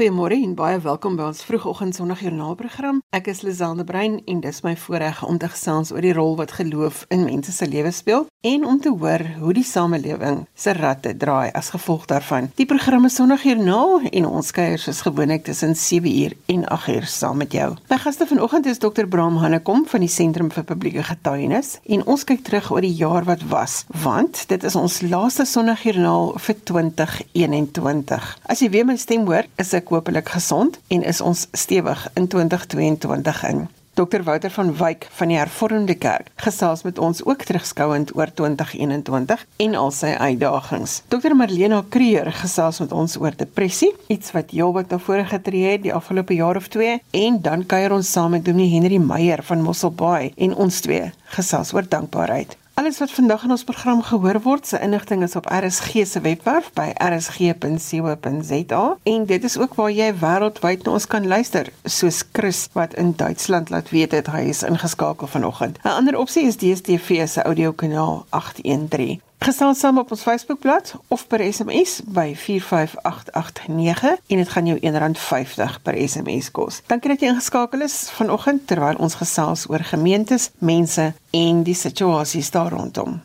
Goeiemôre en baie welkom by ons vroegoggend Sondagjoernaalprogram. Ek is Lizande Brein en dis my voorreg om te gesels oor die rol wat geloof in mense se lewens speel en om te hoor hoe die samelewing se ratte draai as gevolg daarvan. Die program is Sondagjoernaal en ons kuier soos gewoonlik tussen 7uur en 8uur saam met jou. My gaste vanoggend is Dr. Bram Hannekom van die Sentrum vir Publieke Getuienis en ons kyk terug oor die jaar wat was, want dit is ons laaste Sondagjoernaal vir 2021. As jy weer my stem hoor, is ek hopelik gesond en is ons stewig in 2022 in. Dr Wouter van Wyk van die Hervormde Kerk gesels met ons ook terugskouend oor 2021 en al sy uitdagings. Dr Marlena Kreer gesels met ons oor depressie, iets wat heelwat na vore getree het die afgelope jaar of twee en dan kuier ons saam met Dominee Henry Meyer van Mosselbaai en ons twee gesels oor dankbaarheid. Alles wat vandag in ons program gehoor word, se inligting is op RSG se webwerf by rsg.co.za en dit is ook waar jy wêreldwyd na ons kan luister, soos Chris wat in Duitsland laat weet het hy is ingeskakel vanoggend. 'n Ander opsie is DStv se audiokanaal 813. Gesels saam op ons Facebookblad of per SMS by 45889 en dit gaan jou R1.50 per SMS kos. Dankie dat jy ingeskakel is vanoggend terwyl ons gesels oor gemeentes, mense en die situasies daar rondom.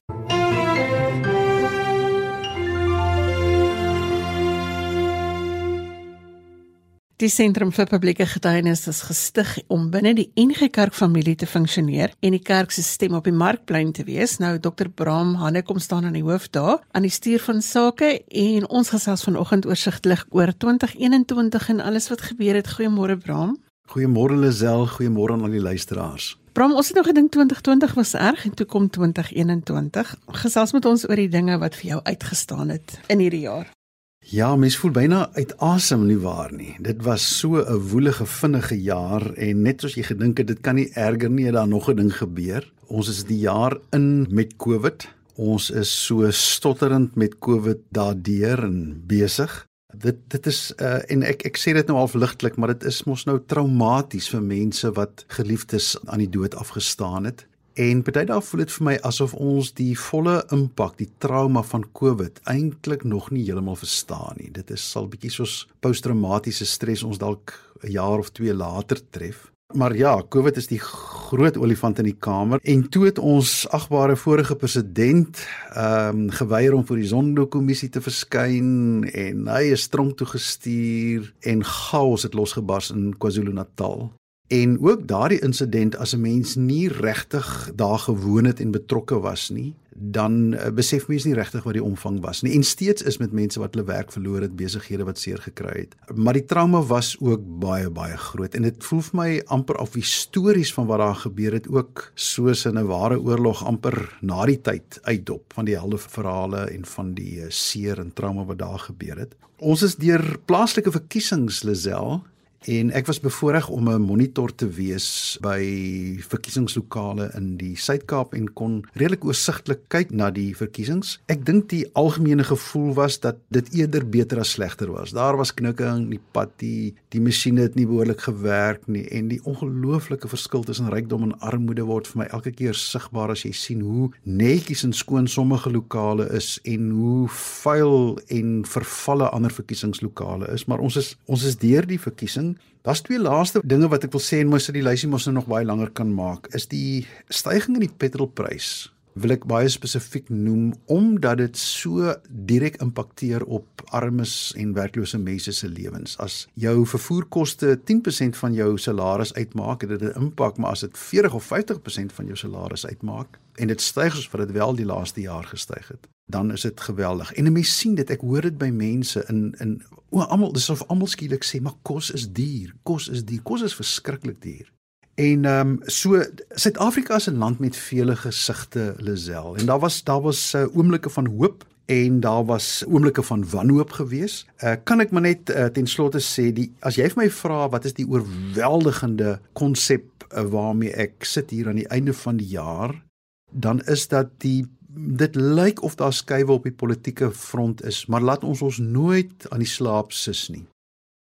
Die sentrum vir publieke getuienis is gestig om binne die NG Kerk familie te funksioneer en die kerk se stem op die markplein te wees. Nou Dr. Bram Hanne kom staan aan die hoof daar aan die stuur van sake en ons gesels vanoggend oorsigtelik oor 2021 en alles wat gebeur het. Goeiemôre Bram. Goeiemôre Lisel, goeiemôre aan al die luisteraars. Bram, ons het nog gedink 2020 was erg en toe kom 2021. Gesels met ons oor die dinge wat vir jou uitgestaan het in hierdie jaar. Ja, mens voel byna uit asem nie waar nie. Dit was so 'n woelige vinnige jaar en net soos jy gedink het dit kan nie erger nie, daar nog 'n ding gebeur. Ons is die jaar in met COVID. Ons is so stotterend met COVID daardeur en besig. Dit dit is uh, en ek ek sê dit nou al ligtelik, maar dit is mos nou traumaties vir mense wat geliefdes aan die dood afgestaan het. En party daar voel dit vir my asof ons die volle impak, die trauma van COVID eintlik nog nie heeltemal verstaan nie. Dit is sal bietjie soos posttraumatiese stres ons dalk 'n jaar of 2 later tref. Maar ja, COVID is die groot olifant in die kamer en toe het ons agbare vorige president ehm um, geweier om vir die Zondo-kommissie te verskyn en hy is tronk toe gestuur en chaos het losgebars in KwaZulu-Natal. En ook daardie insident as 'n mens nie regtig daar gewoon het en betrokke was nie, dan uh, besef mens nie regtig wat die omvang was nie. En steeds is met mense wat hulle werk verloor het, besighede wat seer gekry het. Maar die trauma was ook baie baie groot en dit voel vir my amper of die stories van wat daar gebeur het ook soos in 'n ware oorlog amper na die tyd uitdop van die helde verhale en van die uh, seer en trauma wat daar gebeur het. Ons is deur plaaslike verkiesings Lisel En ek was bevoorreg om 'n monitor te wees by verkiesingslokale in die Suid-Kaap en kon redelik oorsigtelik kyk na die verkiesings. Ek dink die algemene gevoel was dat dit eerder beter as slegter was. Daar was knikking, die pad, die die masjiene het nie behoorlik gewerk nie en die ongelooflike verskil tussen rykdom en armoede word vir my elke keer sigbaar as jy sien hoe netjies en skoon sommige lokale is en hoe vuil en vervalle ander verkiesingslokale is. Maar ons is ons is deur die verkiesing Daar's twee laaste dinge wat ek wil sê en mos dat die lysie mos nou nog baie langer kan maak. Is die stygings in die petrolprys wil ek baie spesifiek noem omdat dit so direk impakteer op armes en werklose mense se lewens. As jou vervoerkoste 10% van jou salaris uitmaak, het dit 'n impak, maar as dit 40 of 50% van jou salaris uitmaak en dit styg soos wat dit wel die laaste jaar gestyg het, dan is dit geweldig. En 'n mens sien dit, ek hoor dit by mense in in o, almal, dis of almal skielik sê, maar kos is duur. Kos is duur. Kos is verskriklik duur. En ehm um, so Suid-Afrika is 'n land met vele gesigte Lisel en daar was daar was uh, oomblikke van hoop en daar was oomblikke van wanhoop gewees. Uh, kan ek maar net uh, ten slotte sê die as jy vir my vra wat is die oorweldigende konsep uh, waarmee ek sit hier aan die einde van die jaar dan is dat die dit lyk of daar skuwe op die politieke front is, maar laat ons ons nooit aan die slaap sis nie.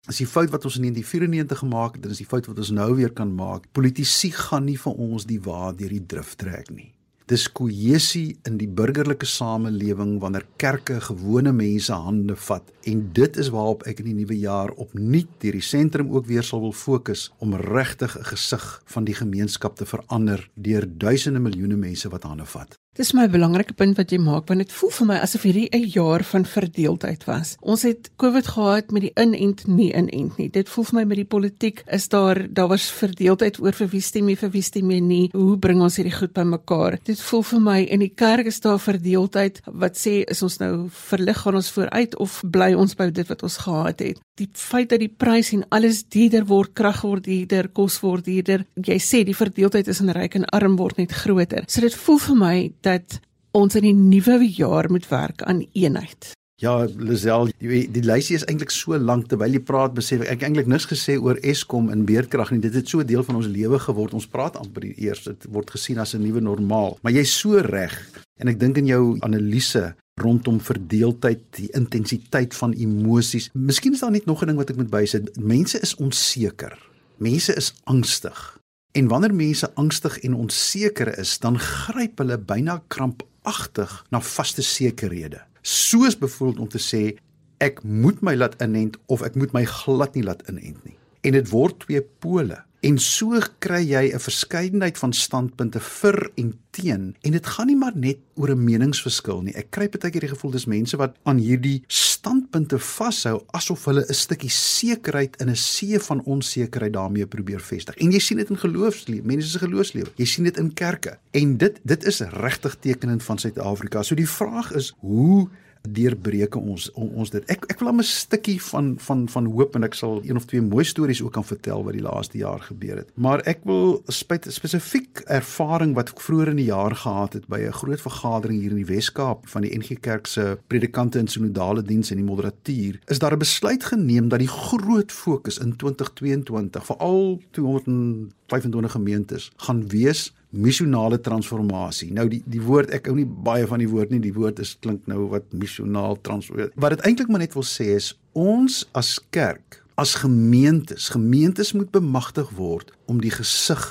As die fout wat ons in 1994 gemaak het, dan is die fout wat ons nou weer kan maak. Politici gaan nie vir ons die waar deur die drif trek nie. Dis kohesie in die burgerlike samelewing wanneer kerke gewone mense hande vat en dit is waarop ek in die nuwe jaar opnuut hierdie sentrum ook weer sal wil fokus om regtig 'n gesig van die gemeenskap te verander deur duisende miljoene mense wat hande vat. Dis my belangrike punt wat jy maak want dit voel vir my asof hierdie 'n jaar van verdeeldheid was. Ons het COVID gehad met die inent nie inent nie. Dit voel vir my met die politiek is daar daar was verdeeldheid oor vir wie stem jy vir wie stem jy nie. Hoe bring ons hierdie goed bymekaar? Dit voel vir my in die kerk is daar verdeeldheid wat sê is ons nou verlig gaan ons vooruit of bly ons by dit wat ons gehad het. Die feit dat die prys en alles duurder word, krag word duurder, kos word duurder. Jy sê die verdeeldheid is in ryk en arm word net groter. So dit voel vir my dat ons in die nuwe jaar moet werk aan eenheid. Ja, Lisel, die, die lysie is eintlik so lank terwyl jy praat besef ek eintlik niks gesê oor Eskom en beerdkrag nie. Dit het so deel van ons lewe geword. Ons praat amper eers dit word gesien as 'n nuwe normaal. Maar jy's so reg en ek dink in jou analise rondom verdeeldheid, die intensiteit van emosies. Miskien is daar net nog 'n ding wat ek moet bysit. Mense is onseker. Mense is angstig. En wanneer mense angstig en onseker is, dan gryp hulle byna krampagtig na vaste sekerhede. Soos byvoorbeeld om te sê ek moet my laat inent of ek moet my glad nie laat inent nie. En dit word twee pole. En so kry jy 'n verskeidenheid van standpunte vir en teen en dit gaan nie maar net oor 'n meningsverskil nie. Ek kry baie keer die gevoel dis mense wat aan hierdie standpunte vashou asof hulle 'n stukkie sekerheid in 'n see van onsekerheid daarmee probeer vestig. En jy sien dit in geloofslewe, mense se geloofslewe. Jy sien dit in kerke. En dit dit is regtig tekenend van Suid-Afrika. So die vraag is hoe deurbreke ons on, ons dit. Ek ek wil hom 'n stukkie van van van hoop en ek sal een of twee mooi stories ook kan vertel wat die laaste jaar gebeur het. Maar ek wil spyt spesifiek ervaring wat ek vroeër in die jaar gehad het by 'n groot vergadering hier in die Wes-Kaap van die NG Kerk se predikante in sinodale diens en die moderatuur, is daar 'n besluit geneem dat die groot fokus in 2022 veral 200 25 gemeentes gaan wees missionale transformasie. Nou die die woord ek hou nie baie van die woord nie. Die woord is klink nou wat missionaal trans wat dit eintlik maar net wil sê is ons as kerk, as gemeentes, gemeentes moet bemagtig word om die gesig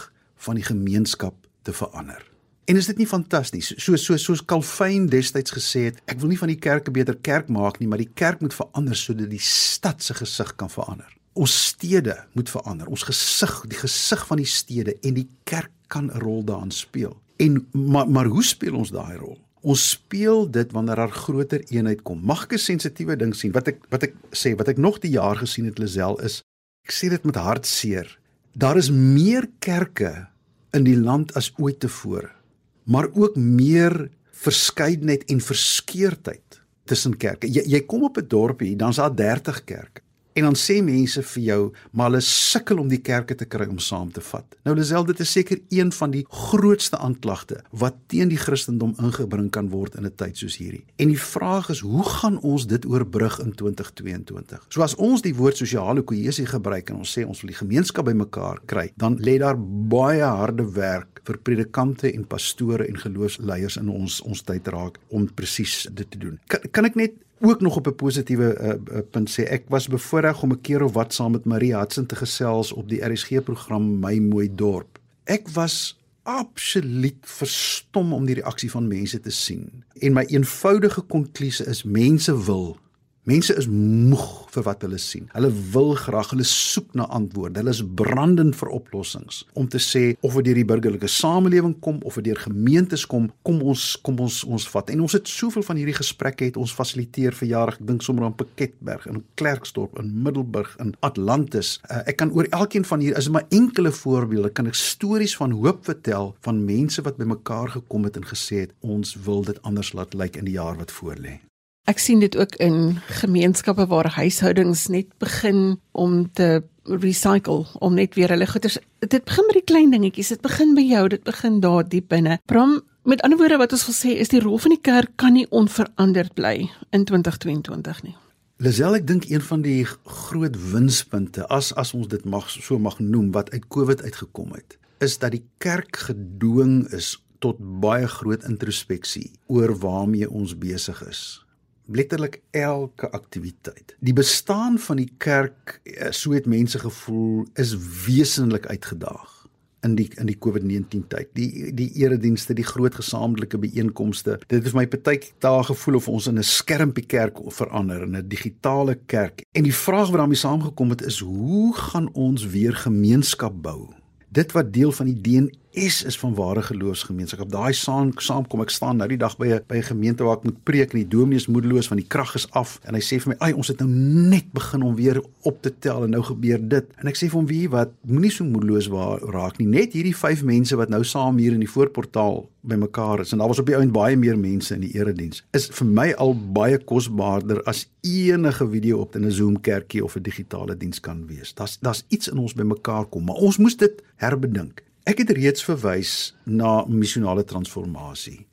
van die gemeenskap te verander. En is dit nie fantasties? So so soos Calvin destyds gesê het, ek wil nie van die kerk 'n beter kerk maak nie, maar die kerk moet verander sodat die stad se gesig kan verander. Ons stede moet verander. Ons gesig, die gesig van die stede en die kerk kan 'n rol daarin speel. En maar maar hoe speel ons daai rol? Ons speel dit wanneer daar groter eenheid kom. Mag ek 'n sensitiewe ding sien? Wat ek wat ek sê, wat ek nog die jaar gesien het Lisel is ek sê dit met hartseer. Daar is meer kerke in die land as ooit tevore. Maar ook meer verskeidenheid en verskeurdheid tussen kerke. Jy jy kom op 'n dorpie, dan's daar 30 kerke. En dan sê mense vir jou, maar hulle sukkel om die kerke te kry om saam te vat. Nou Lisel, dit is seker een van die grootste aanklagte wat teen die Christendom ingebring kan word in 'n tyd soos hierdie. En die vraag is, hoe gaan ons dit oorbrug in 2022? So as ons die woord sosiale kohesie gebruik en ons sê ons wil die gemeenskap bymekaar kry, dan lê daar baie harde werk vir predikante en pastore en geloofsleiers in ons ons tyd raak om presies dit te doen. Kan, kan ek net ook nog op 'n positiewe uh, punt sê ek was bevoorreg om 'n keer of wat saam met Marie Hudson te gesels op die RSG program My Mooi Dorp. Ek was absoluut verstom om die reaksie van mense te sien. En my eenvoudige konklusie is mense wil Mense is moeg vir wat hulle sien. Hulle wil graag, hulle soek na antwoorde. Hulle is brandend vir oplossings om te sê of dit deur die burgerlike samelewing kom of dit deur gemeentes kom, kom ons kom ons ons vat. En ons het soveel van hierdie gesprekke het ons fasiliteer vir jare. Ek dink sommer aan Piketberg in Klerksdorp in Middelburg in Atlantis. Uh, ek kan oor elkeen van hier is maar enkele voorbeelde kan ek stories van hoop vertel van mense wat bymekaar gekom het en gesê het ons wil dit anders laat lyk in die jaar wat voorlê. Ek sien dit ook in gemeenskappe waar huishoudings net begin om te recycle, om net weer hulle goeder. Dit begin met die klein dingetjies. Dit begin by jou, dit begin daar diep binne. Bram, met ander woorde wat ons wil sê is die rol van die kerk kan nie onveranderd bly in 2022 nie. Lisel, ek dink een van die groot winspunte as as ons dit mag so mag noem wat uit Covid uitgekom het, is dat die kerk gedwing is tot baie groot introspeksie oor waarmee ons besig is letterlik elke aktiwiteit. Die bestaan van die kerk, eh, so het mense gevoel, is wesenlik uitgedaag. in die in die COVID-19 tyd. Die die eredienste, die groot gesamentlike byeenkomste. Dit het my partyk dae gevoel of ons in 'n skermpie kerk verander in 'n digitale kerk. En die vraag wat daarmee saamgekom het is hoe gaan ons weer gemeenskap bou? Dit wat deel van die Is is van ware geloofsgemeenskap. Daai saam saam kom ek staan nou die dag by 'n by 'n gemeente waar ek moet preek en die dominee is moedeloos want die krag is af en hy sê vir my, "Ag, ons het nou net begin om weer op te tel en nou gebeur dit." En ek sê vir hom, "Wie wat moenie so moedeloos raak nie. Net hierdie 5 mense wat nou saam hier in die voorportaal bymekaar is en daar was op die ount baie meer mense in die erediens. Is vir my al baie kosbaarder as enige video op 'n Zoom kerkie of 'n digitale diens kan wees. Daar's daar's iets in ons bymekaar kom, maar ons moes dit herbedink. Ek het reeds verwys na missionale transformasie.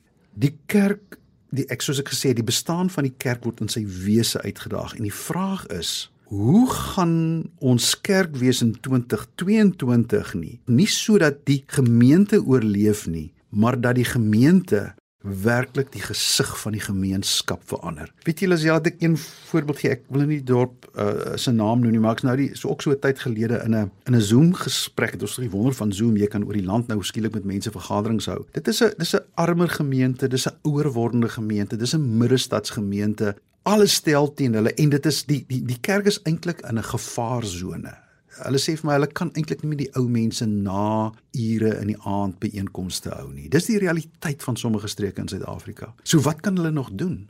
Die kerk, die ek soos ek gesê het, die bestaan van die kerk word in sy wese uitgedaag en die vraag is, hoe gaan ons kerk wees in 2022 nie? Nie sodat die gemeente oorleef nie, maar dat die gemeente werklik die gesig van die gemeenskap verander. Weet julle as jy het ek een voorbeeld gee, ek wil nie dorp uh, se naam noem nie, maar ek's nou die so ook so 'n tyd gelede in 'n in 'n Zoom gesprek het ons die wonder van Zoom, jy kan oor die land nou skielik met mense vergaderings hou. Dit is 'n dis 'n armer gemeente, dis 'n ouer wordende gemeente, dis 'n middestadsgemeente. Alles stel teen hulle en dit is die die die kerk is eintlik in 'n gevaarsone hulle sê vir my hulle kan eintlik nie met die ou mense na ure in die aand byeenkomste hou nie. Dis die realiteit van sommige streke in Suid-Afrika. So wat kan hulle nog doen?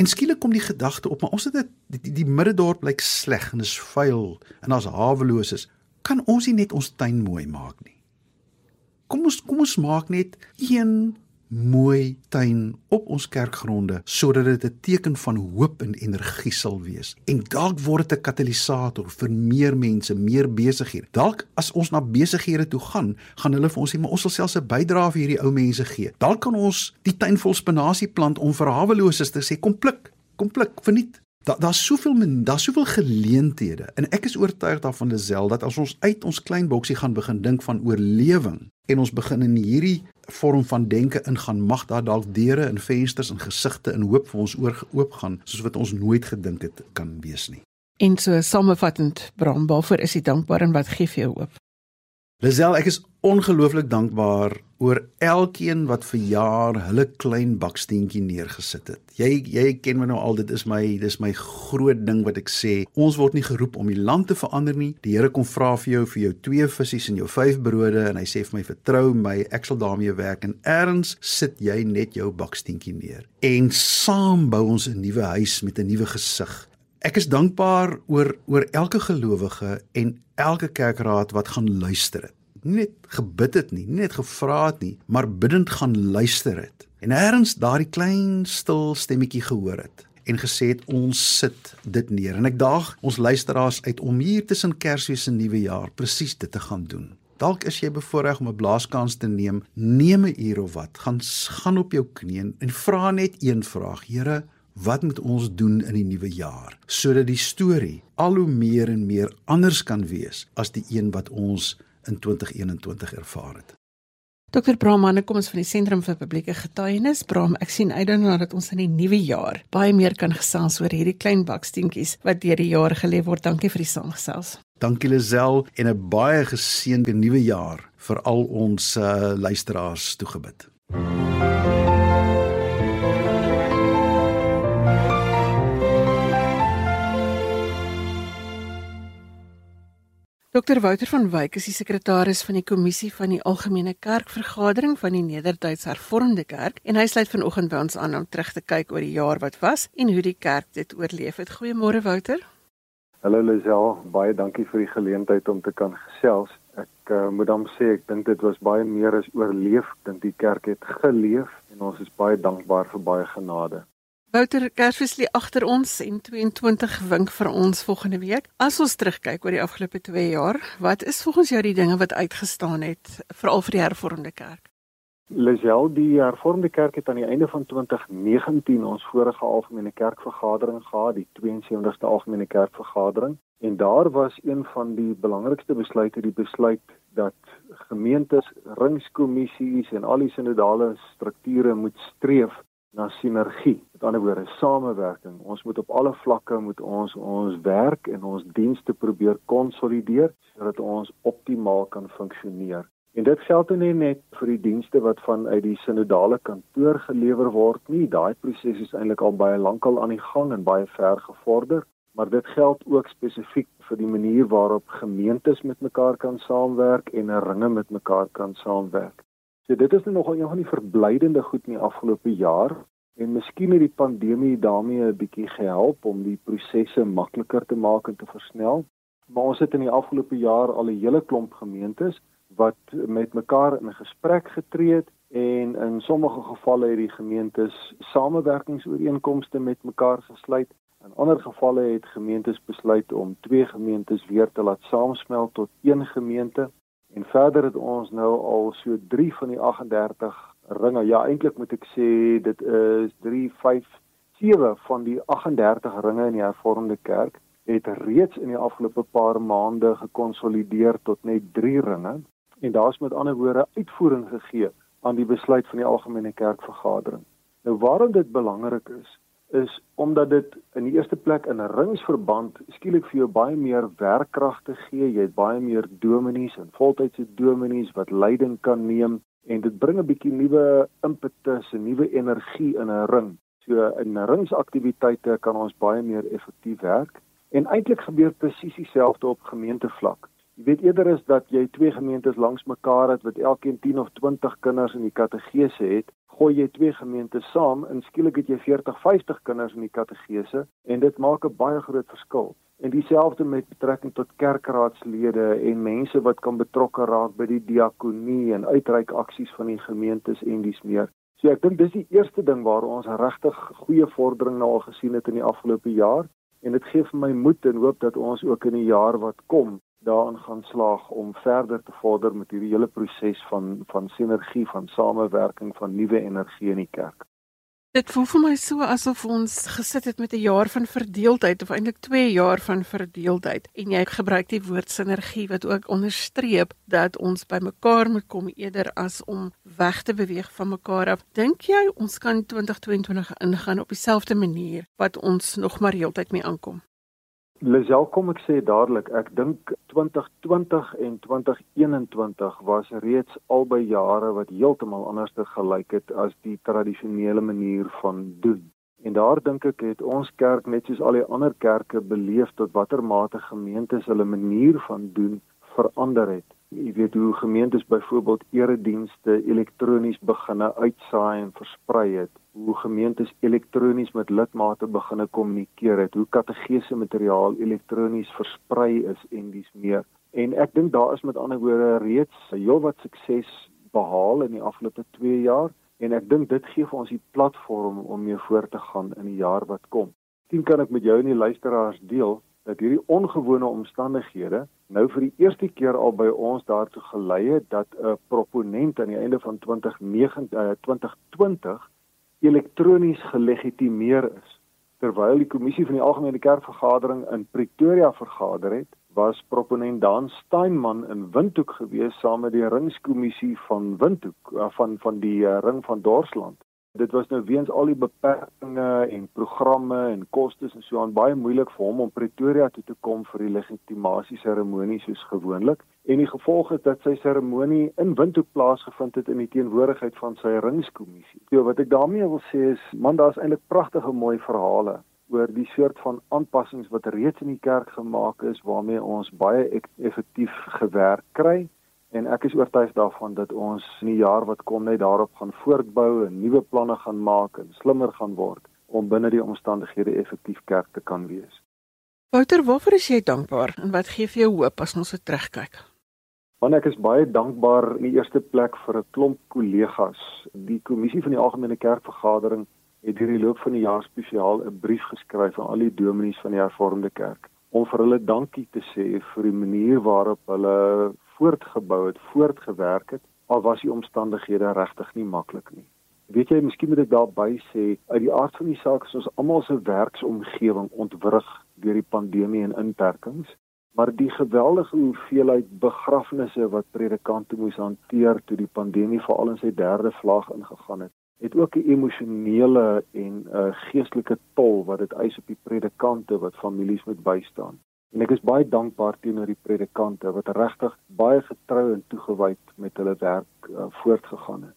En skielik kom die gedagte op, maar ons het dit die, die, die middedorp lyk sleg en is vuil en as haweloos is, kan ons nie net ons tuin mooi maak nie. Kom ons kom ons maak net een mooi tuin op ons kerkgronde sodat dit 'n teken van hoop en energie sal wees. En dalk word dit 'n katalisator vir meer mense, meer besighede. Dalk as ons na besighede toe gaan, gaan hulle vir ons sê, "Maar ons wil selfs 'n bydrae vir hierdie ou mense gee." Dalk kan ons die tuin vol spinasie plant om vir haweloses te sê, "Kom pluk, kom pluk, verniet." Daar daar's soveel daar's soveel geleenthede en ek is oortuig daarvan Lisel dat as ons uit ons klein boksie gaan begin dink van oorlewing en ons begin in hierdie vorm van denke ingaan, mag daar dalk deure en vensters en gesigte en hoop vir ons oop gaan soos wat ons nooit gedink het kan wees nie. En so samevattend, Bram, waarvoor is jy dankbaar en wat gee vir jou hoop? Lisel, ek is ongelooflik dankbaar oor elkeen wat vir jaar hulle klein baksteentjie neergesit het. Jy jy ken my nou al, dit is my dis my groot ding wat ek sê. Ons word nie geroep om die land te verander nie. Die Here kom vra vir jou vir jou twee visse en jou vyf brode en hy sê vir my vertrou my, ek sal daarmee werk en erns sit jy net jou baksteentjie neer. En saam bou ons 'n nuwe huis met 'n nuwe gesig. Ek is dankbaar oor oor elke gelowige en elke kerkraad wat gaan luister het nie net gebid het nie, nie net gevra het nie, maar bidend gaan luister het. En eers daardie klein stil stemmetjie gehoor het en gesê het ons sit dit neer. En ek daag ons luisteraars uit om hier tussen Kersfees en Nuwejaar presies dit te gaan doen. Dalk is jy bevoorreg om 'n blaaskans te neem, neem 'n uur of wat, gaan gaan op jou knieën en vra net een vraag: Here, wat moet ons doen in die nuwe jaar sodat die storie al hoe meer en meer anders kan wees as die een wat ons in 2021 ervaar het. Dr. Brahman, kom ons van die Sentrum vir Publieke Getuienis. Brahm, ek sien uit daarna dat ons in die nuwe jaar baie meer kan gesels oor hierdie klein baksteentjies wat deur die jaar gelê word. Dankie vir die saamgesels. Dankie Lisel en 'n baie geseënde nuwe jaar vir al ons uh, luisteraars toegebid. Dr Wouter van Wyk is die sekretaris van die kommissie van die algemene kerkvergadering van die Nederduits Hervormde Kerk en hy sluit vanoggend by ons aan om terug te kyk oor die jaar wat was en hoe die kerk dit oorleef het. Goeiemôre Wouter. Hallo Lisel, baie dankie vir die geleentheid om te kan gesels. Ek uh, moet dan sê ek dink dit was baie meer as oorleef, dink die kerk het geleef en ons is baie dankbaar vir baie genade. Wouter Kersfees lê agter ons en 22 wink vir ons volgende week. As ons terugkyk oor die afgelope 2 jaar, wat is volgens jou die dinge wat uitgestaan het veral vir die hervormde kerk? Lisel, die hervormde kerk het aan die einde van 2019 ons vorige algemene kerkvergadering gehad, die 72ste algemene kerkvergadering, en daar was een van die belangrikste besluite die besluit dat gemeentes, ringskommissies en al die sinodale strukture moet streef na sinergie. Met ander woorde, samewerking. Ons moet op alle vlakke moet ons ons werk en ons dienste probeer konsolideer sodat ons optimaal kan funksioneer. En dit geld nie net vir die dienste wat vanuit die sinodale kantoor gelewer word nie. Daai proses is eintlik al baie lankal aan die gang en baie ver gevorder, maar dit geld ook spesifiek vir die manier waarop gemeentes met mekaar kan saamwerk en ringe met mekaar kan saamwerk. So dit is nou nog een van die verblydende goed in die afgelope jaar en miskien het die pandemie daarmee 'n bietjie gehelp om die prosesse makliker te maak en te versnel. Maar ons het in die afgelope jaar al 'n hele klomp gemeentes wat met mekaar in gesprek getree het en in sommige gevalle het die gemeentes samewerkingsooreenkomste met mekaar gesluit. In ander gevalle het gemeentes besluit om twee gemeentes weer te laat saamsmelt tot een gemeente. En verder het ons nou al so 3 van die 38 ringe. Ja, eintlik moet ek sê dit is 3 5 7 van die 38 ringe in die hervormde kerk het reeds in die afgelope paar maande gekonsolideer tot net 3 ringe. En daar's met ander woorde uitvoering gegee aan die besluit van die algemene kerkvergadering. Nou waarom dit belangrik is, is omdat dit in die eerste plek in 'n ringsverband skielik vir jou baie meer werkkragte gee. Jy het baie meer dominees en voltydse dominees wat leiding kan neem en dit bring 'n bietjie nuwe impetus en nuwe energie in 'n ring. So in ringsaktiwiteite kan ons baie meer effektief werk en eintlik gebeur presies dieselfde op gemeentevlak. Jy weet eerder is dat jy twee gemeentes langs mekaar het wat elkeen 10 of 20 kinders in die kategese het, gooi jy twee gemeentes saam en skielik het jy 40, 50 kinders in die kategese en dit maak 'n baie groot verskil. En dieselfde met betrekking tot kerkraadslede en mense wat kan betrokke raak by die diakonie en uitreik aksies van die gemeentes en dis meer. So ek dink dis die eerste ding waar ons regtig goeie vordering nou al gesien het in die afgelope jaar en dit gee vir my moed en hoop dat ons ook in die jaar wat kom daarin gaan slaag om verder te vorder met hierdie hele proses van van sinergie van samewerking van nuwe energie in die kerk. Dit voel vir my so asof ons gesit het met 'n jaar van verdeeldheid of eintlik 2 jaar van verdeeldheid en jy gebruik die woord sinergie wat ook onderstreep dat ons by mekaar moet kom eerder as om weg te beweeg van mekaar af. Dink jy ons kan 2022 ingaan op dieselfde manier wat ons nog maar heeltyd mee aankom? Lisel kom ek sê dadelik, ek dink 2020 en 2021 was reeds albei jare wat heeltemal anders te gelyk het as die tradisionele manier van doen. En daar dink ek het ons kerk net soos al die ander kerke beleef tot watter mate gemeentes hulle manier van doen verander het. Jy weet hoe gemeentes byvoorbeeld eredienste elektronies beginne uitsaai en versprei het, hoe gemeentes elektronies met lidmate beginne kommunikeer het, hoe kategese materiaal elektronies versprei is en dis meer. En ek dink daar is met ander woorde reeds heelwat sukses behaal in die afgelope 2 jaar en ek dink dit gee vir ons die platform om mee voort te gaan in die jaar wat kom. Dien kan ek met jou en die luisteraars deel dat hierdie ongewone omstandighede nou vir die eerste keer al by ons daartoe gelei het dat 'n proponent aan die einde van 2019 uh, 2020 elektronies gelegitimeer is. Terwyl die kommissie van die algemene kerkvergadering in Pretoria vergader het, was proponent Dan Steinman in Windhoek gewees saam met die ringskommissie van Windhoek uh, van van die uh, ring van Dorsland. Dit was nou weens al die beperkings en programme en kostes en so aan baie moeilik vir hom om Pretoria toe te kom vir die legitimasie seremonie soos gewoonlik. En die gevolg is dat sy seremonie in Windhoek plaasgevind het in die teenwoordigheid van sy ringskommissie. So wat ek daarmee wil sê is, man, daar's eintlik pragtige mooi verhale oor die soort van aanpassings wat reeds in die kerk gemaak is waarmee ons baie effektief gewerk kry en ek is oortuig daarvan dat ons in die jaar wat kom net daarop gaan voortbou en nuwe planne gaan maak en slimmer gaan word om binne die omstandighede effektief kerk te kan wees. Wouter, waarvoor is jy dankbaar en wat gee vir jou hoop as ons so terugkyk? Want ek is baie dankbaar in die eerste plek vir 'n klomp kollegas. Die kommissie van die algemene kerkvergadering het hierdie loop van die jaar spesiaal 'n brief geskryf aan al die dominees van die hervormde kerk om vir hulle dankie te sê vir die manier waarop hulle voortgebou het, voortgewerk het, al was die omstandighede regtig nie maklik nie. Weet jy, miskien moet ek daarby sê, uit die aard van die saak is ons almal se werksomgewing ontwrig deur die pandemie en inperkings, maar die geweldige hoeveelheid begrafnisse wat predikante moes hanteer toe die pandemie veral in sy derde vlaag ingegaan het, het ook 'n emosionele en 'n uh, geestelike tol wat dit eis op die predikante wat families moet bystaan. En ek is baie dankbaar teenoor die predikante wat regtig baie getrou en toegewyd met hulle werk uh, voortgegaan het.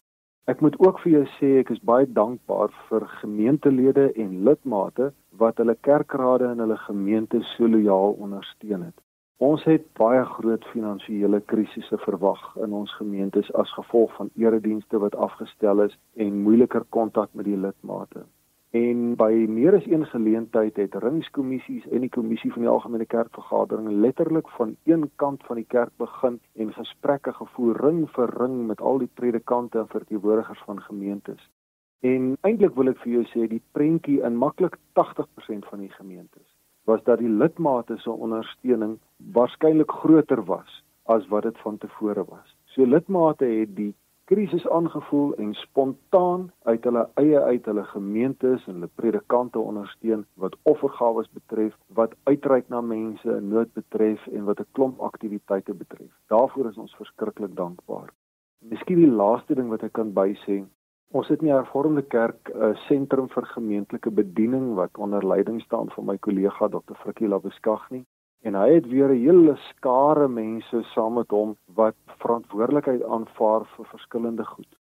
Ek moet ook vir jou sê ek is baie dankbaar vir gemeentelede en lidmate wat hulle kerkrade en hulle gemeentes so lojaal ondersteun het. Ons het baie groot finansiële krisisse verwag in ons gemeentes as gevolg van eredienste wat afgestel is en moeiliker kontak met die lidmate. En by meer as een geleentheid het ringskommissies en die kommissie van die algemene kerkvergadering letterlik van een kant van die kerk begin en gesprekke gevoer ring vir ring met al die predikante en verteenwoordigers van gemeentes. En eintlik wil ek vir jou sê die prentjie in maklik 80% van die gemeentes was dat die lidmate se ondersteuning waarskynlik groter was as wat dit van tevore was. So lidmate het die krisis aangevoel en spontaan uit hulle eie uit hulle gemeentes en hulle predikante ondersteun wat offergawes betref, wat uitreik na mense in nood betref en wat 'n klomp aktiwiteite betref. Daarvoor is ons verskriklik dankbaar. Miskien die laaste ding wat ek kan bysê, ons het in die Hervormde Kerk 'n sentrum vir gemeentelike bediening wat onder leiding staan van my kollega Dr. Frikkie Labeskagni en hy het weer 'n hele skare mense saam met hom wat verantwoordelikheid aanvaar vir verskillende goed.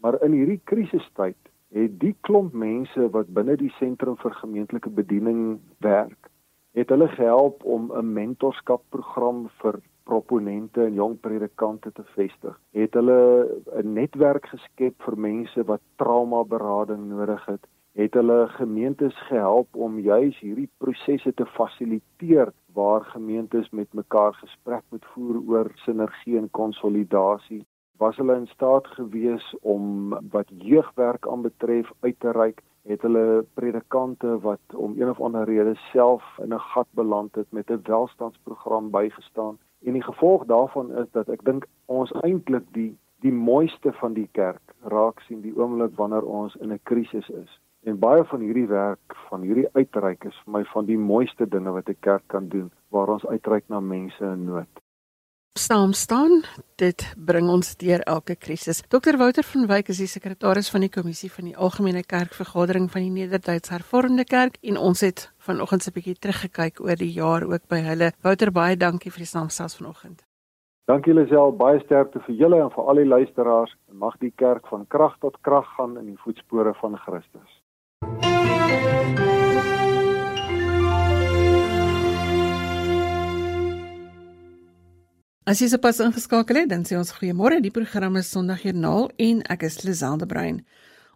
Maar in hierdie krisistyd het die klomp mense wat binne die sentrum vir gemeentelike bediening werk, het hulle gehelp om 'n mentorskapprogram vir proponente en jong predikante te vestig. Het hulle 'n netwerk geskep vir mense wat trauma berading nodig het het hulle gemeentes gehelp om juis hierdie prosesse te fasiliteer waar gemeentes met mekaar gesprek moet voer oor sinergie en konsolidasie. Was hulle in staat gewees om wat jeugwerk aanbetref uit te reik het hulle predikante wat om een of ander rede self in 'n gat beland het met 'n welstandsprogram bygestaan. En die gevolg daarvan is dat ek dink ons eintlik die die mooiste van die kerk raak sien die oomblik wanneer ons in 'n krisis is En baie van hierdie werk, van hierdie uitreik is vir my van die mooiste dinge wat 'n kerk kan doen waar ons uitreik na mense in nood. Saam staan, dit bring ons deur elke krisis. Dr Wouter van Wyk is die sekretaris van die kommissie van die Algemene Kerkvergadering van die Nederduits Hervormde Kerk en ons het vanoggend 'n bietjie teruggekyk oor die jaar ook by hulle. Wouter, baie dankie vir die saamstel vanoggend. Dankie Lisel, baie sterkte vir julle en vir al die luisteraars. Mag die kerk van krag tot krag gaan in die voetspore van Christus. As jy sopas ingeskakel het, dan sê ons goeiemôre. Die program is Sondagjoernaal en ek is Lizelde Brein.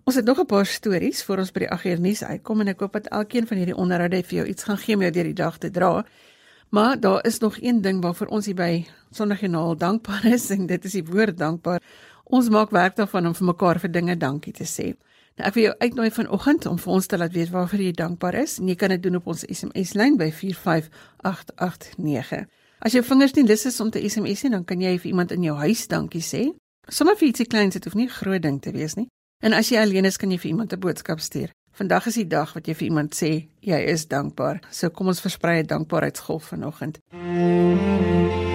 Ons het nog 'n paar stories voor ons by die agter nuus uitkom en ek hoop dat elkeen van hierdie onderhoude vir jou iets gaan gee om jou deur die dag te dra. Maar daar is nog een ding waarvoor ons hier by Sondagjoernaal dankbaar is en dit is die woord dankbaar. Ons maak werk daarvan om vir mekaar vir dinge dankie te sê. Nou ek wil jou uitnooi vanoggend om vir ons te laat weet waarvoor jy dankbaar is. En jy kan dit doen op ons SMS lyn by 45889. As jou vingers nie lus is om te SMS nie, dan kan jy vir iemand in jou huis dankie sê. Sommige vir ietsie kleins, dit hoef nie 'n groot ding te wees nie. En as jy alleen is, kan jy vir iemand 'n boodskap stuur. Vandag is die dag wat jy vir iemand sê jy is dankbaar. So kom ons versprei 'n dankbaarheidsgolf vanoggend. Mm -hmm.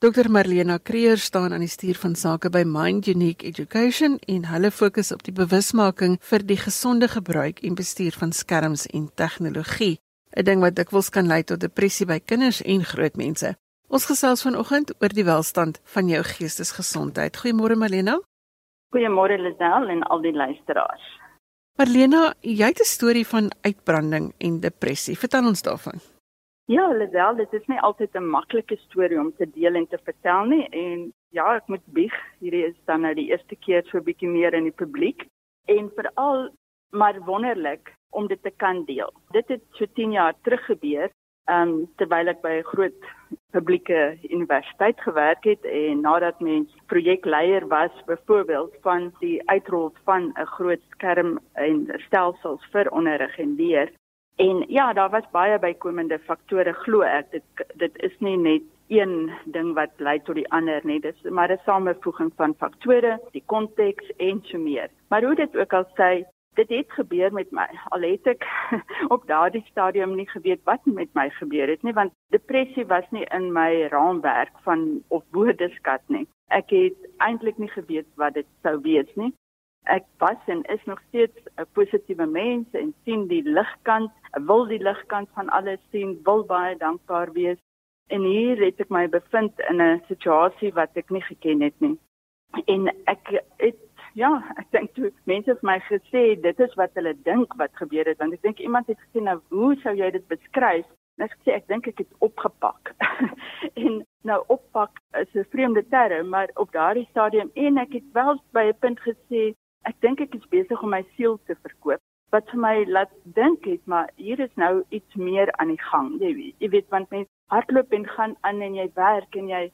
Dr Marlena Creer staan aan die stuur van sake by Mind Unique Education en hulle fokus op die bewusmaking vir die gesonde gebruik en bestuur van skerms en tegnologie, 'n ding wat dikwels kan lei tot depressie by kinders en groot mense. Ons gesels vanoggend oor die welstand van jou geestesgesondheid. Goeiemôre Marlena. Goeiemôre Lisel en al die luisteraars. Marlena, jy het 'n storie van uitbranding en depressie. Vertel ons daarvan. Ja, Lisel, dit is nie altyd 'n maklike storie om te deel en te vertel nie. En ja, ek moet bieg, hierdie is dan nou die eerste keer so 'n bietjie meer in die publiek. En veral maar wonderlik om dit te kan deel. Dit het so 10 jaar terug gebeur, ehm um, terwyl ek by 'n groot publieke universiteit gewerk het en nadat mens projekleier was byvoorbeeld van die uitrol van 'n groot skerm en stelsels vir onderrig en leer En ja, daar was baie bykomende faktore glo ek. Dit dit is nie net een ding wat lei tot die ander nie. Dis maar 'n samevoeging van faktore, die konteks en so meer. Maar hoe dit ook al sê, dit het gebeur met my. Al het ek op daardie stadium nie geweet wat met my gebeur het nie, want depressie was nie in my raamwerk van of woordeskat nie. Ek het eintlik nie geweet wat dit sou wees nie. Ek was en is nog steeds 'n positiewe mens en sien die ligkant, wil die ligkant van alles sien, wil baie dankbaar wees. En hier het ek my bevind in 'n situasie wat ek nie geken het nie. En ek het ja, ek dink toe mense vir my gesê dit is wat hulle dink wat gebeur het want ek dink iemand het gesê nou hoe sou jy dit beskryf? En ek sê ek dink ek het opgepak. en nou oppak is 'n vreemde term, maar op daardie stadium en ek het wel by 'n punt gesê ek dink ek is besig om my siel te verkoop wat vir my laat dink het maar hier is nou iets meer aan die gang jy weet. Jy weet want mens hardloop en gaan aan en jy werk en jy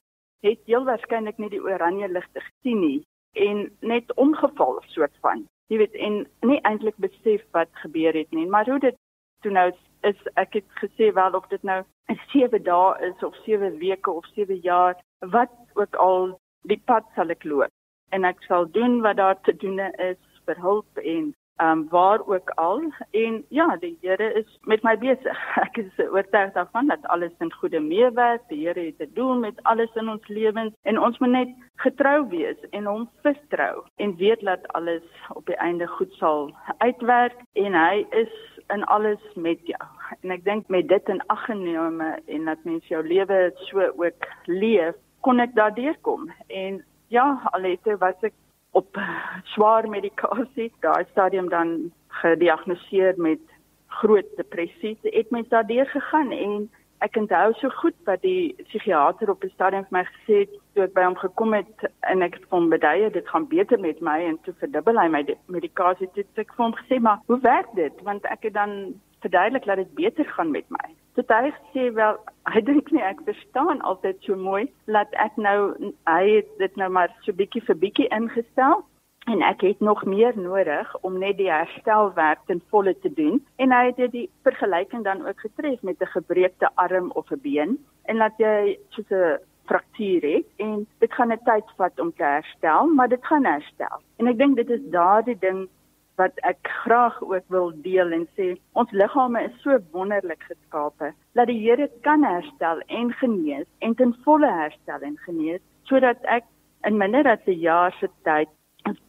het heel waarskynlik nie die oranje ligte gesien nie en net omgeval soort van jy weet en nie eintlik besef wat gebeur het nie. Maar hoe dit toe nou is ek het gesê wel of dit nou 'n 7 dae is of 7 weke of 7 jaar wat ook al die pad sal ek loop en ek sal doen wat daar te doen is vir hulp en ehm um, waar ook al. En ja die Here is met my besig. Ek is oortuig daarvan dat alles in goeie meewerk die Here het te doen met alles in ons lewens en ons moet net getrou wees en hom vertrou en weet dat alles op die einde goed sal uitwerk en hy is in alles met jou. En ek dink met dit in ag genome en dat mens jou lewe so ook leef kon ek daardeur kom en Ja, alete was ek op swaar medikasie. Daai stadium dan gediagnoseer met groot depressie. Het mens daardeur gegaan en ek onthou so goed wat die psigiater op die stadium vir my gesê het toe ek by hom gekom het en ek het hom beduie dit gaan beter met my en toe verdubbel hy my medikasie. Toe ek vir hom gesê maar hoe werk dit? Want ek het dan verduidelik dat dit beter gaan met my. Tot hy sê wel, hy dink nie ek verstaan altyd so mooi dat ek nou hy het dit nou maar so bietjie vir bietjie ingestel en ek het nog meer nodig om net die herstelwerk ten volle te doen. En hy het die vergelyking dan ook getref met 'n gebreekte arm of 'n been en dat jy soos 'n fraktuur het en dit gaan 'n tyd vat om te herstel maar dit gaan herstel. En ek dink dit is daardie ding wat ek graag ook wil deel en sê ons liggame is so wonderlik geskape dat die Here kan herstel en genees en ten volle herstel en genees sodat ek in minder as 'n jaar se tyd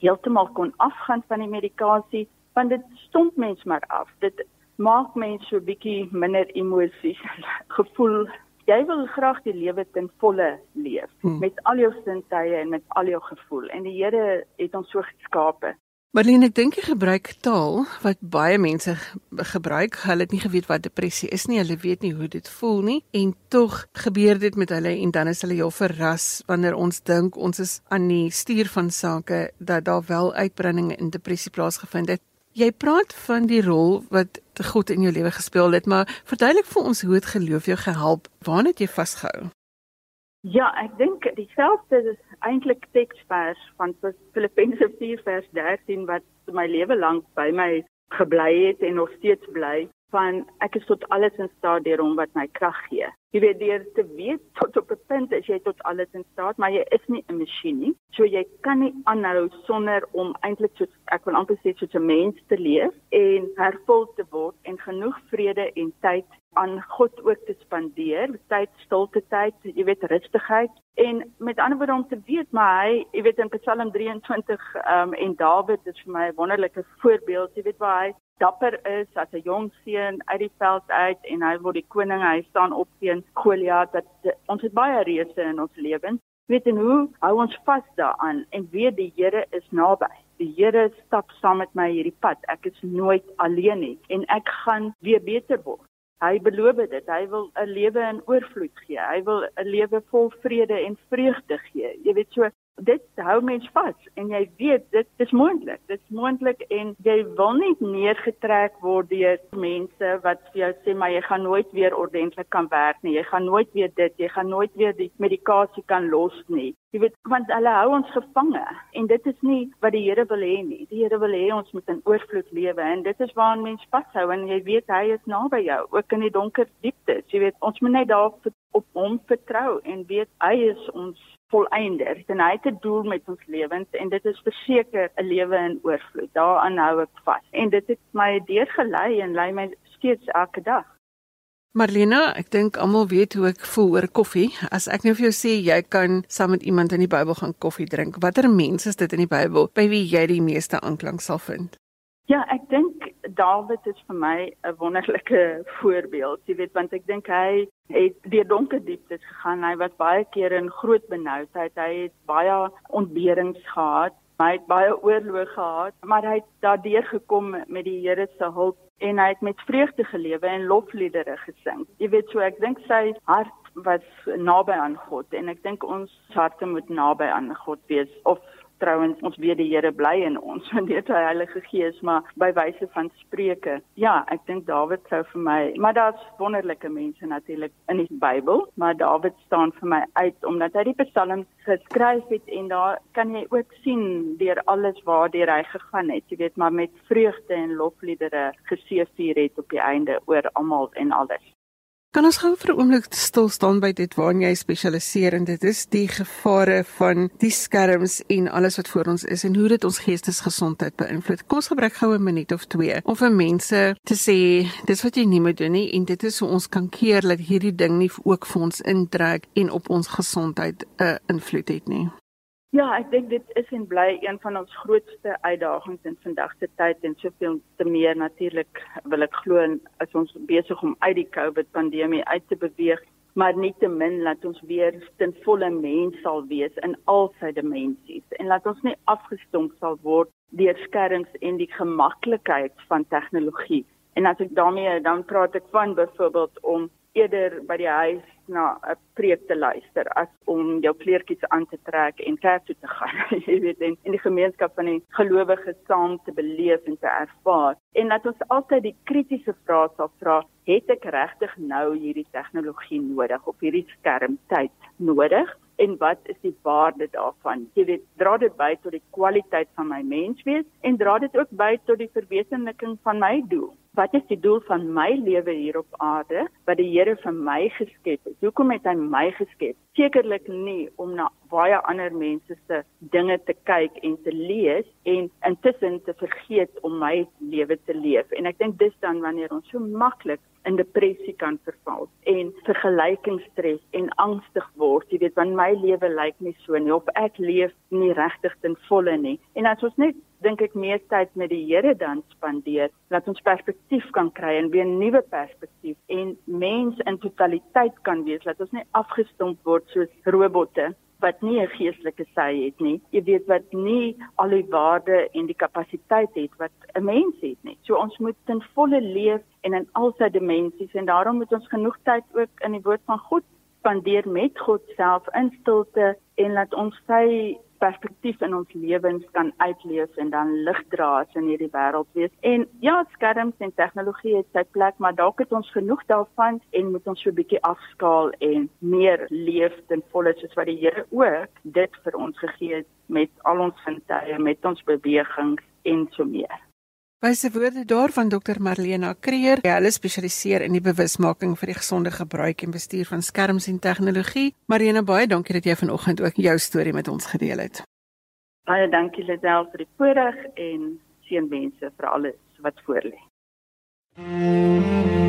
heeltemal kon afgaan van die medikasie want dit stomp mens maar af. Dit maak mens so bietjie minder emosies gevoel. Jy wil graag die lewe ten volle leef hmm. met al jou sintuie en met al jou gevoel. En die Here het ons so geskape Marlene, ek dink jy gebruik taal wat baie mense gebruik. Hulle het nie geweet wat depressie is nie. Hulle weet nie hoe dit voel nie en tog gebeur dit met hulle en dan is hulle heel verras wanneer ons dink ons is aan die stuur van sake dat daar wel uitbrandinge in depressie plaasgevind het. Jy praat van die rol wat God in jou lewe gespeel het, maar verduidelik vir ons hoe dit geloof jou gehelp. Waar het jy vasgehou? Ja, ek dink dieselfde is eintlik teksvers van Filippense 4 vers 13 wat my lewe lank by my gebly het en nog steeds bly van ek is tot alles in staat deur hom wat my krag gee. Jy weet deur te weet tot op 'n punt is jy tot alles in staat, maar jy is nie 'n masjien nie. So jy kan nie aanhou sonder om eintlik soos ek wil amper sê soos 'n mens te leef en hervul te word en genoeg vrede en tyd aan God ook te spandeer, tyd stilte tyd, jy weet rustigheid. En met ander woorde om te weet maar hy, jy weet in Psalm 23 um, en Dawid is vir my 'n wonderlike voorbeeld, jy weet waar hy dapper is as 'n jong seun uit die veld uit en hy word die koning, hy staan op teen Goliat dat ons het baie reëse in ons lewens. Weet en hoe hou ons vas daaraan en weet die Here is naby. Die Here stap saam met my hierdie pad. Ek is nooit alleen nie en ek gaan weer beter word. Hy beloof dit. Hy wil 'n lewe in oorvloed gee. Hy wil 'n lewe vol vrede en vreugde gee. Jy weet so dit hou mens vas en jy weet dit is moontlik. Dit is moontlik en jy wil nie neergetrek word deur mense wat vir jou sê maar jy gaan nooit weer ordentlik kan werk nie. Jy gaan nooit weer dit, jy gaan nooit weer die medikasie kan los nie. Jy weet want hulle hou ons gevange en dit is nie wat die Here wil hê nie. Die Here wil hê ons moet in oorvloed lewe en dit is waaraan mens vashou en jy weet hy is naby jou ook in die donker dieptes. Jy weet ons moet net daar op hom vertrou en weet hy is ons volëinder en hy het 'n doel met ons lewens en dit is verseker 'n lewe in oorvloed. Daaraan hou ek vas. En dit het my deurgelei en lei my steeds elke dag. Marlena, ek dink almal weet hoe ek voel oor koffie. As ek nou vir jou sê jy kan saam met iemand in die Bybel gaan koffie drink, watter mense is dit in die Bybel by wie jy die meeste aanklank sal vind? Ja, ek dink Dawid is vir my 'n wonderlike voorbeeld. Jy weet, want ek dink hy het deur donker dieptes gegaan. Hy was baie keer in groot benoudheid. Hy het baie ontberings gehad. Hy het baie oorloë gehad, maar hy het daardeur gekom met die Here se hulp en hy het met vreugde gelewe en lofliedere gesing. Jy weet, so ek dink sy hart was naby aan God en ek dink ons harte moet naby aan God wees of trouens ons weet die Here bly in ons want dit hy Heilige Gees maar by wyse van spreuke. Ja ek dink Dawid sou vir my maar daar's wonderlike mense natuurlik in die Bybel maar Dawid staan vir my uit omdat hy die psalms geskryf het en daar kan jy ook sien deur alles waardeur hy gegaan het. Jy weet maar met vreugde en lofliedere geseëvier het op die einde oor almal en alles Kan ons gou vir 'n oomblik stil staan by dit waarin jy spesialiseer en dit is die gevare van die skerms en alles wat voor ons is en hoe dit ons geestesgesondheid beïnvloed. Kom ons gebruik gou 'n minuut of twee om vir mense te sê dis wat jy nie moet doen nie en dit is hoe ons kan keer dat hierdie ding nie ook vir ons intrek en op ons gesondheid 'n uh, invloed het nie. Ja, ek dink dit is en bly een van ons grootste uitdagings in vandag se tyd en soveel te meer natuurlik wil ek glo as ons besig om uit die COVID pandemie uit te beweeg, maar nie te min laat ons weer ten volle mens sal wees in al sy dimensies en laat ons nie afgestomp sal word deur skerms en die gemaklikheid van tegnologie. En as ek daarmee dan praat ek van byvoorbeeld om eerder by die huis na 'n preek te luister as om jou kleertjies aan te trek en kerk toe te gaan. Jy weet en in die gemeenskap van die gelowiges saam te beleef en te ervaar. En dat ons altyd die kritiese vrae sal vra, het ek regtig nou hierdie tegnologie nodig of hierdie skermtyd nodig? En wat is die waarde daarvan? Jy weet, dra dit by tot die kwaliteit van my menswees en dra dit ook by tot die verwesenliking van my doel? Wat is die doel van my lewe hier op aarde wat die Here vir my geskep het? Hoekom het hy my geskep? Sekerlik nie om na baie ander mense se dinge te kyk en te lees en intussen te vergeet om my lewe te leef. En ek dink dis dan wanneer ons so maklik in depressie kan verval en vergelykingsstres en angstig word. Jy weet, want my lewe lyk nie so nie of ek leef nie regtig ten volle nie. En as ons net dink ek meer tyd met die Here dan spandeer, laat ons perspektief kan kry en weer 'n nuwe perspektief en mens in totaliteit kan wees, laat ons nie afgestomp word soos robotte wat nie 'n geestelike sy het nie. Jy weet wat nie al die waarde en die kapasiteit het wat 'n mens het nie. So ons moet ten volle leef en in al sy dimensies en daarom moet ons genoeg tyd ook in die woord van God spandeer met God self in stilte en laat ons sy perspektief in ons lewens kan uitleef en dan ligdraers in hierdie wêreld wees. En ja, skerms en tegnologie het sy plek, maar dalk het ons genoeg daarvan en moet ons so 'n bietjie afskaal en meer leef ten volle soos wat die Here ook dit vir ons gegee het met al ons sintuie, met ons bewegings en so meer. Wyse woorde daarvan Dr Marlena Kreer. Hulle spesialiseer in die bewusmaking vir die gesonde gebruik en bestuur van skerms en tegnologie. Marlena, baie dankie dat jy vanoggend ook jou storie met ons gedeel het. Baie dankie Lisel vir die voorreg en seënwense vir alles wat voorlê. Mm -hmm.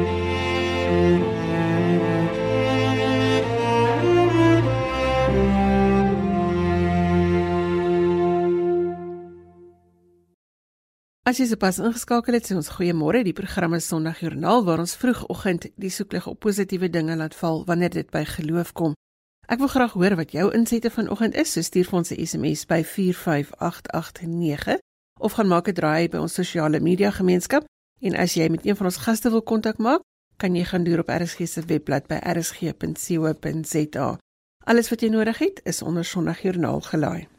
As jy sopas ingeskakel het, sê ons goeiemôre. Die program is Sondagjoernaal waar ons vroegoggend die soeklig op positiewe dinge laat val wanneer dit by geloof kom. Ek wil graag hoor wat jou insette vanoggend is. So stuur vir ons 'n SMS by 45889 of gaan maak 'n draai by ons sosiale media gemeenskap. En as jy met een van ons gaste wil kontak maak, kan jy gaan deur op RSG se webblad by rsg.co.za. Alles wat jy nodig het, is onder Sondagjoernaal gelaai.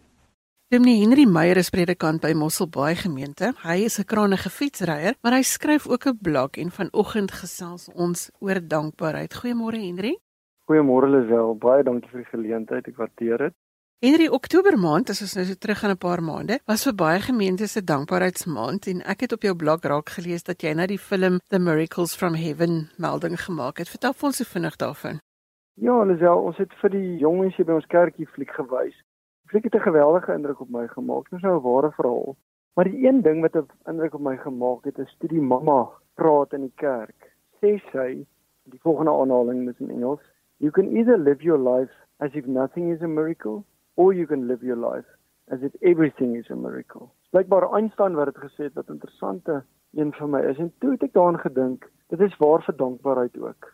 Dominee Henry Meyer is predikant by Mosselbaai gemeente. Hy is 'n krangige fietsryer, maar hy skryf ook 'n blog en vanoggend gesels ons oor dankbaarheid. Goeiemôre Henry. Goeiemôre Lisel. Baie dankie vir die geleentheid. Ek waardeer dit. Henry, Oktober maand, as ons nou so terug gaan 'n paar maande, was vir baie gemeentes se dankbaarheidsmaand en ek het op jou blog raak gelees dat jy na die film The Miracles from Heaven melding gemaak het. Vertel ons so vinnig daarvan. Ja, Lisel, ons het vir die jongens hier by ons kerkie fliek gewys Fliek het 'n geweldige indruk op my gemaak. Dit is nou 'n ware verhaal. Maar die een ding wat 'n indruk op my gemaak het, is toe die mamma praat in die kerk. Sê sy, die volgende aanhaling is in Engels. You can either live your life as if nothing is a miracle or you can live your life as if everything is a miracle. Blykbaar Einstein wat dit gesê het wat interessante een vir my is en toe het ek daaraan gedink, dit is waar vir dankbaarheid ook.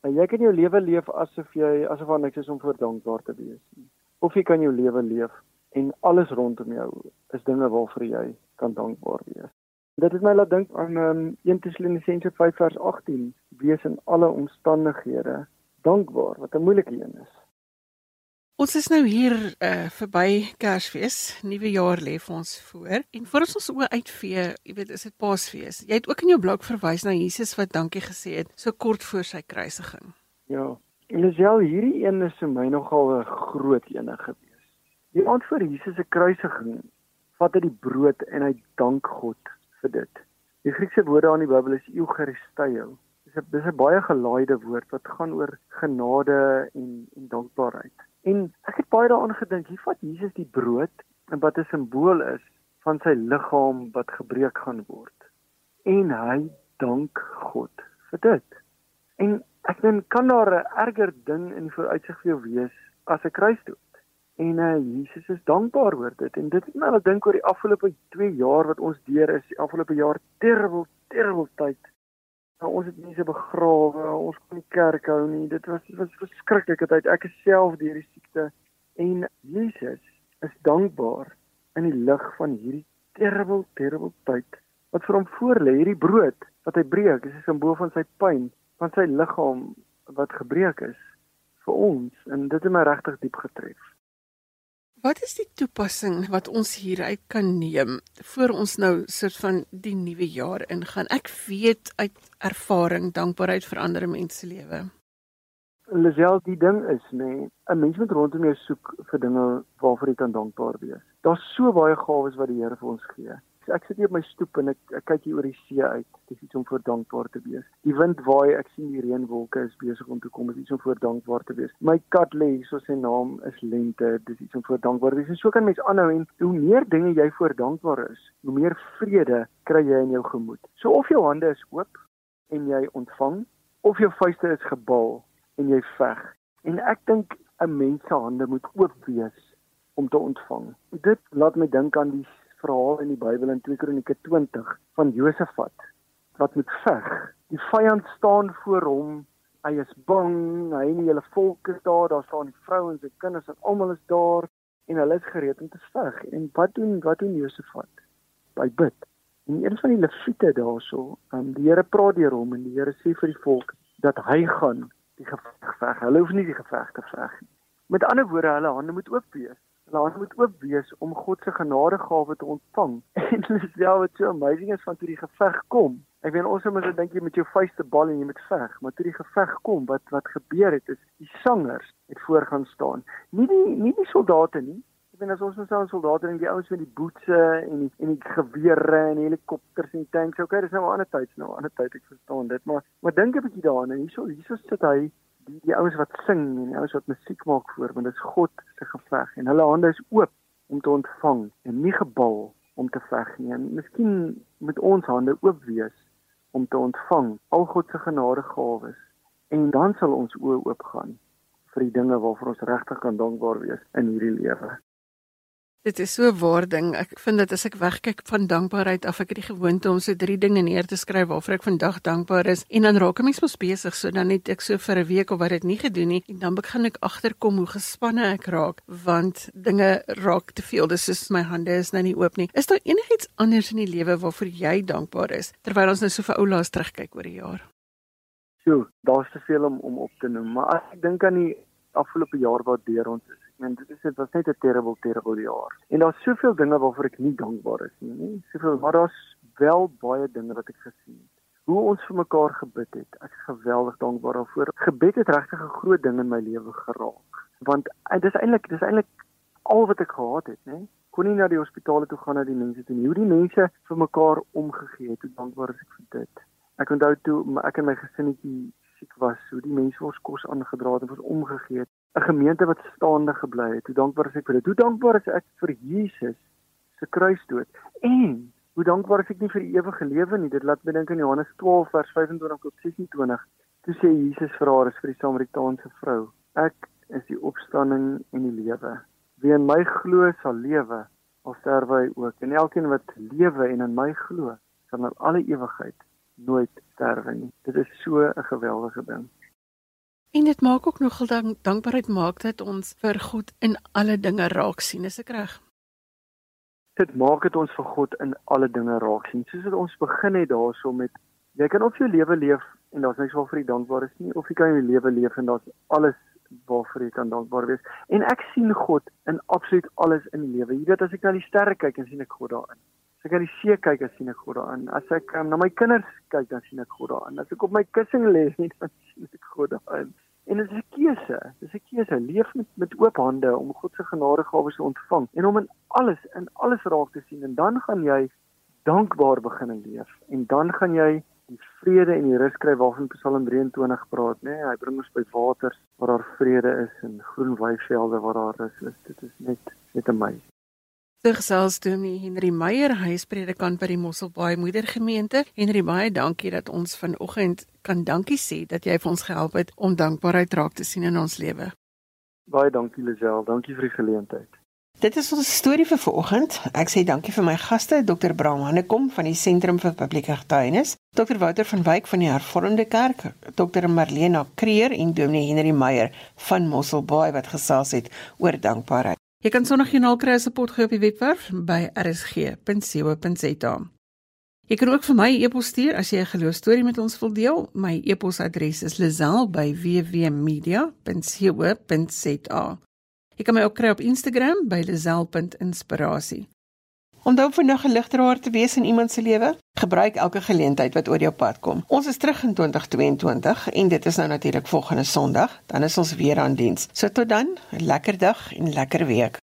En jy kan jou lewe leef asof jy asof daar niks is om voor dankbaar te wees nie. Of jy kan jou lewe leef en alles rondom jou is dinge waarvoor jy kan dankbaar wees. Dit het my laat dink aan um, 1 Tessalonisense 5 vers 18, wees in alle omstandighede dankbaar, wat 'n moeilike een is. Ons is nou hier uh verby Kersfees, nuwe jaar lê vir ons voor. En voor ons ons oë uitvee, jy weet, is dit Paasfees. Jy het ook in jou blok verwys na Jesus wat dankie gesê het so kort voor sy kruisiging. Ja. Elisel, hierdie een is vir my nogal 'n groot een gewees. Die aand voor Jesus se kruisiging, vat hy die brood en hy dank God vir dit. Die Griekse woorde aan die Bybel is eucharisteo. Dis 'n dis 'n baie gelaaide woord wat gaan oor genade en en dankbaarheid. En ek het baie daaraan gedink, hier vat Jesus die brood en wat 'n simbool is van sy liggaam wat gebreek gaan word. En hy dank God vir dit. En ek dink kan daar 'n erger ding in vooruitsig vir jou wees as 'n kruisdood. En uh, Jesus is dankbaar oor dit en dit het my laat dink oor die afgelope 2 jaar wat ons deur is, die afgelope jaar terrible terrible tyd Nou, ons het mense begrawe, ons kon nie kerk hou nie. Dit was dit was verskriklike tyd. Ek is self deur die siekte en Jesus is dankbaar in die lig van hierdie terrible terrible tyd wat vir hom voorlê. Hierdie brood wat hy breek, is 'n simbool van sy pyn, van sy liggaam wat gebreek is vir ons en dit het my regtig diep getref. Wat is die toepassing wat ons hieruit kan neem voor ons nou soort van die nuwe jaar ingaan? Ek weet uit ervaring dankbaarheid verander mense se lewe. Lisel, die ding is nê, nee, 'n mens moet rondom jou soek vir dinge waarvoor jy kan dankbaar wees. Daar's so baie gawes wat die Here vir ons gee ek sit hier op my stoep en ek, ek kyk hier oor die see uit. Dit is iets om voor dankbaar te wees. Die wind waai, ek sien die reënwolke is besig om te kom. Dit is iets om voor dankbaar te wees. My kat lê hier, so sy naam is Lente. Dit is iets om voor dankbaar te wees. En so kan mens aanhou en hoe meer dinge jy voor dankbaar is, hoe meer vrede kry jy in jou gemoed. So of jou hande is oop en jy ontvang, of jou vuiste is gebal en jy veg. En ek dink 'n mens se hande moet oop wees om te ontvang. Dit laat my dink aan die verhaal in die Bybel in 2 Kronieke 20 van Josafat wat moet veg. Die vyand staan voor hom. Hy is bang. Hy en die hele volk is daar. Daar staan die vrouens en kinders en almal is daar en hulle is gereed om te veg. En wat doen wat doen Josafat? Hy bid. En een van die leviete daarso, um, die Here praat deur hom en die Here sê vir die volk dat hy gaan die geveg veg. Hulle hoef nie die geveg te veg nie. Met ander woorde, hulle hande moet oop wees laat moet oop wees om God se genadegawe te ontvang. En dis wel wat so amazing is van toe die geveg kom. Ek weet ons moet dink jy met jou vuiste bal en jy moet veg, maar toe die geveg kom, wat wat gebeur het is die sangers het voor gaan staan. Nie die nie die soldate nie. Ek weet as ons ons aan soldate en die ouens met die boetse en die en die gewere en die helikopters en die tanks, okay, dis nou 'n ander tyd, nou 'n ander tyd, ek verstaan dit, maar maar dink 'n bietjie daaraan hierso hierso sit hy die die ouens wat sing en die ouens wat musiek maak voor want dit is God se geveg en hulle hande is oop om te ontvang en nie gebal om te veg nie. En miskien moet ons hande oop wees om te ontvang al God se genadegawes en dan sal ons oë oop gaan vir die dinge waarvoor ons regtig kan dankbaar wees in hierdie lewe. Dit is so 'n waar ding. Ek vind dat as ek wegkyk van dankbaarheid af, ek het die gewoonte om so drie dinge neer te skryf waarvoor ek vandag dankbaar is en dan raak ek mens mos besig, so dan net ek so vir 'n week of wat dit nie gedoen nie en dan begin ek agterkom hoe gespanne ek raak want dinge raak te veel. Dis soos my hande is nou nie oop nie. Is daar enigiets anders in die lewe waarvoor jy dankbaar is terwyl ons nou so vir oulaas terugkyk oor die jaar? Sjoe, daar's te veel om om op te noem, maar as ek dink aan die afgelope jaar wat deur ons is, en dit is dit was net 'n terrible terrible jaar. En daar's soveel dinge waarvoor ek nie dankbaar is nie, nie soveel, maar daar's wel baie dinge wat ek gesien het. Hoe ons vir mekaar gebid het. Ek is geweldig dankbaar daarvoor. Gebed het regtig 'n groot ding in my lewe geraak. Want eh, dit is eintlik dis eintlik al wat ek gehad het, né? Kon nie na die hospitale toe gaan na die mense toe nie. Hoe die mense vir mekaar omgegee het. Hoe dankbaar is ek vir dit. Ek onthou toe ek en my gesinnetjie siek was, hoe die mense ons kos aangedra het en ons omgegee het. 'n Gemeente wat staande gebly het. Hoe dankbaar is ek vir dit? Hoe dankbaar is ek vir Jesus se kruisdood? En hoe dankbaar is ek nie vir die ewige lewe nie? Dit laat my dink aan Johannes 12 vers 25 tot 26 Toe sê Jesus vir haar, is vir die Samaritaanse vrou: Ek is die opstanding en die lewe. Wie in my glo, sal lewe al sterwe hy ook. En elkeen wat lewe en in my glo, sal in alle ewigheid nooit sterwe nie. Dit is so 'n geweldige ding. En dit maak ook nogal dank, dankbaarheid maak dat ons vir goed in alle dinge raak sien, is ek reg? Dit maak dit ons vir God in alle dinge raak sien. Soos wat ons begin het daarso met jy kan of jou lewe leef en daar's niks waarvoor jy dankbaar is nie of jy kan jou lewe leef en daar's alles waarvoor jy kan dankbaar wees. En ek sien God in absoluut alles in die lewe. Jy weet as ek na die sterre kyk, dan sien ek God daarin. As ek na die see kyk, dan sien ek God daarin. As ek um, na my kinders kyk, dan sien ek God daarin. As ek op my kussing lê, dan sien ek God daarin. En dit is 'n keuse. Dit is 'n keuse. Leef met met oop hande om God se genadegawes te ontvang en om in alles in alles raak te sien en dan gaan jy dankbaar begin leef. En dan gaan jy die vrede en die rus kry waarvan Psalm 23 praat, né? Nee, hy bring ons by waters waar daar vrede is en groen weivelde waar daar rus is. Dit is net net amazing. Terselfs Dominee Henry Meyer, hy is predikant by die Mosselbaai Moedergemeente. Henry, baie dankie dat ons vanoggend kan dankie sê dat jy vir ons gehelp het om dankbaarheid raak te sien in ons lewe. Baie dankie Lisel, dankie vir die geleentheid. Dit is ons storie vir vanoggend. Ek sê dankie vir my gaste, Dr. Bram Hannekom van die Sentrum vir Publieke Getuienis, Dr. Wouter van Wyk van die Hervormde Kerk, Dr. Marlena Kreer en Dominee Henry Meyer van Mosselbaai wat gesels het oor dankbaarheid. Jy kan Sondag Joernaal kry as 'n potgoed op die webwerf by rsg.co.za. Jy kan ook vir my e-pos stuur as jy 'n geloostorie met ons wil deel. My e-posadres is lazel@wwmedia.co.za. Jy kan my ook kry op Instagram by lazel.inspirasie. Onthou vandag 'n ligdraer te wees in iemand se lewe. Gebruik elke geleentheid wat oor jou pad kom. Ons is terug in 2022 en dit is nou natuurlik volgende Sondag, dan is ons weer aan diens. So tot dan, 'n lekker dag en lekker week.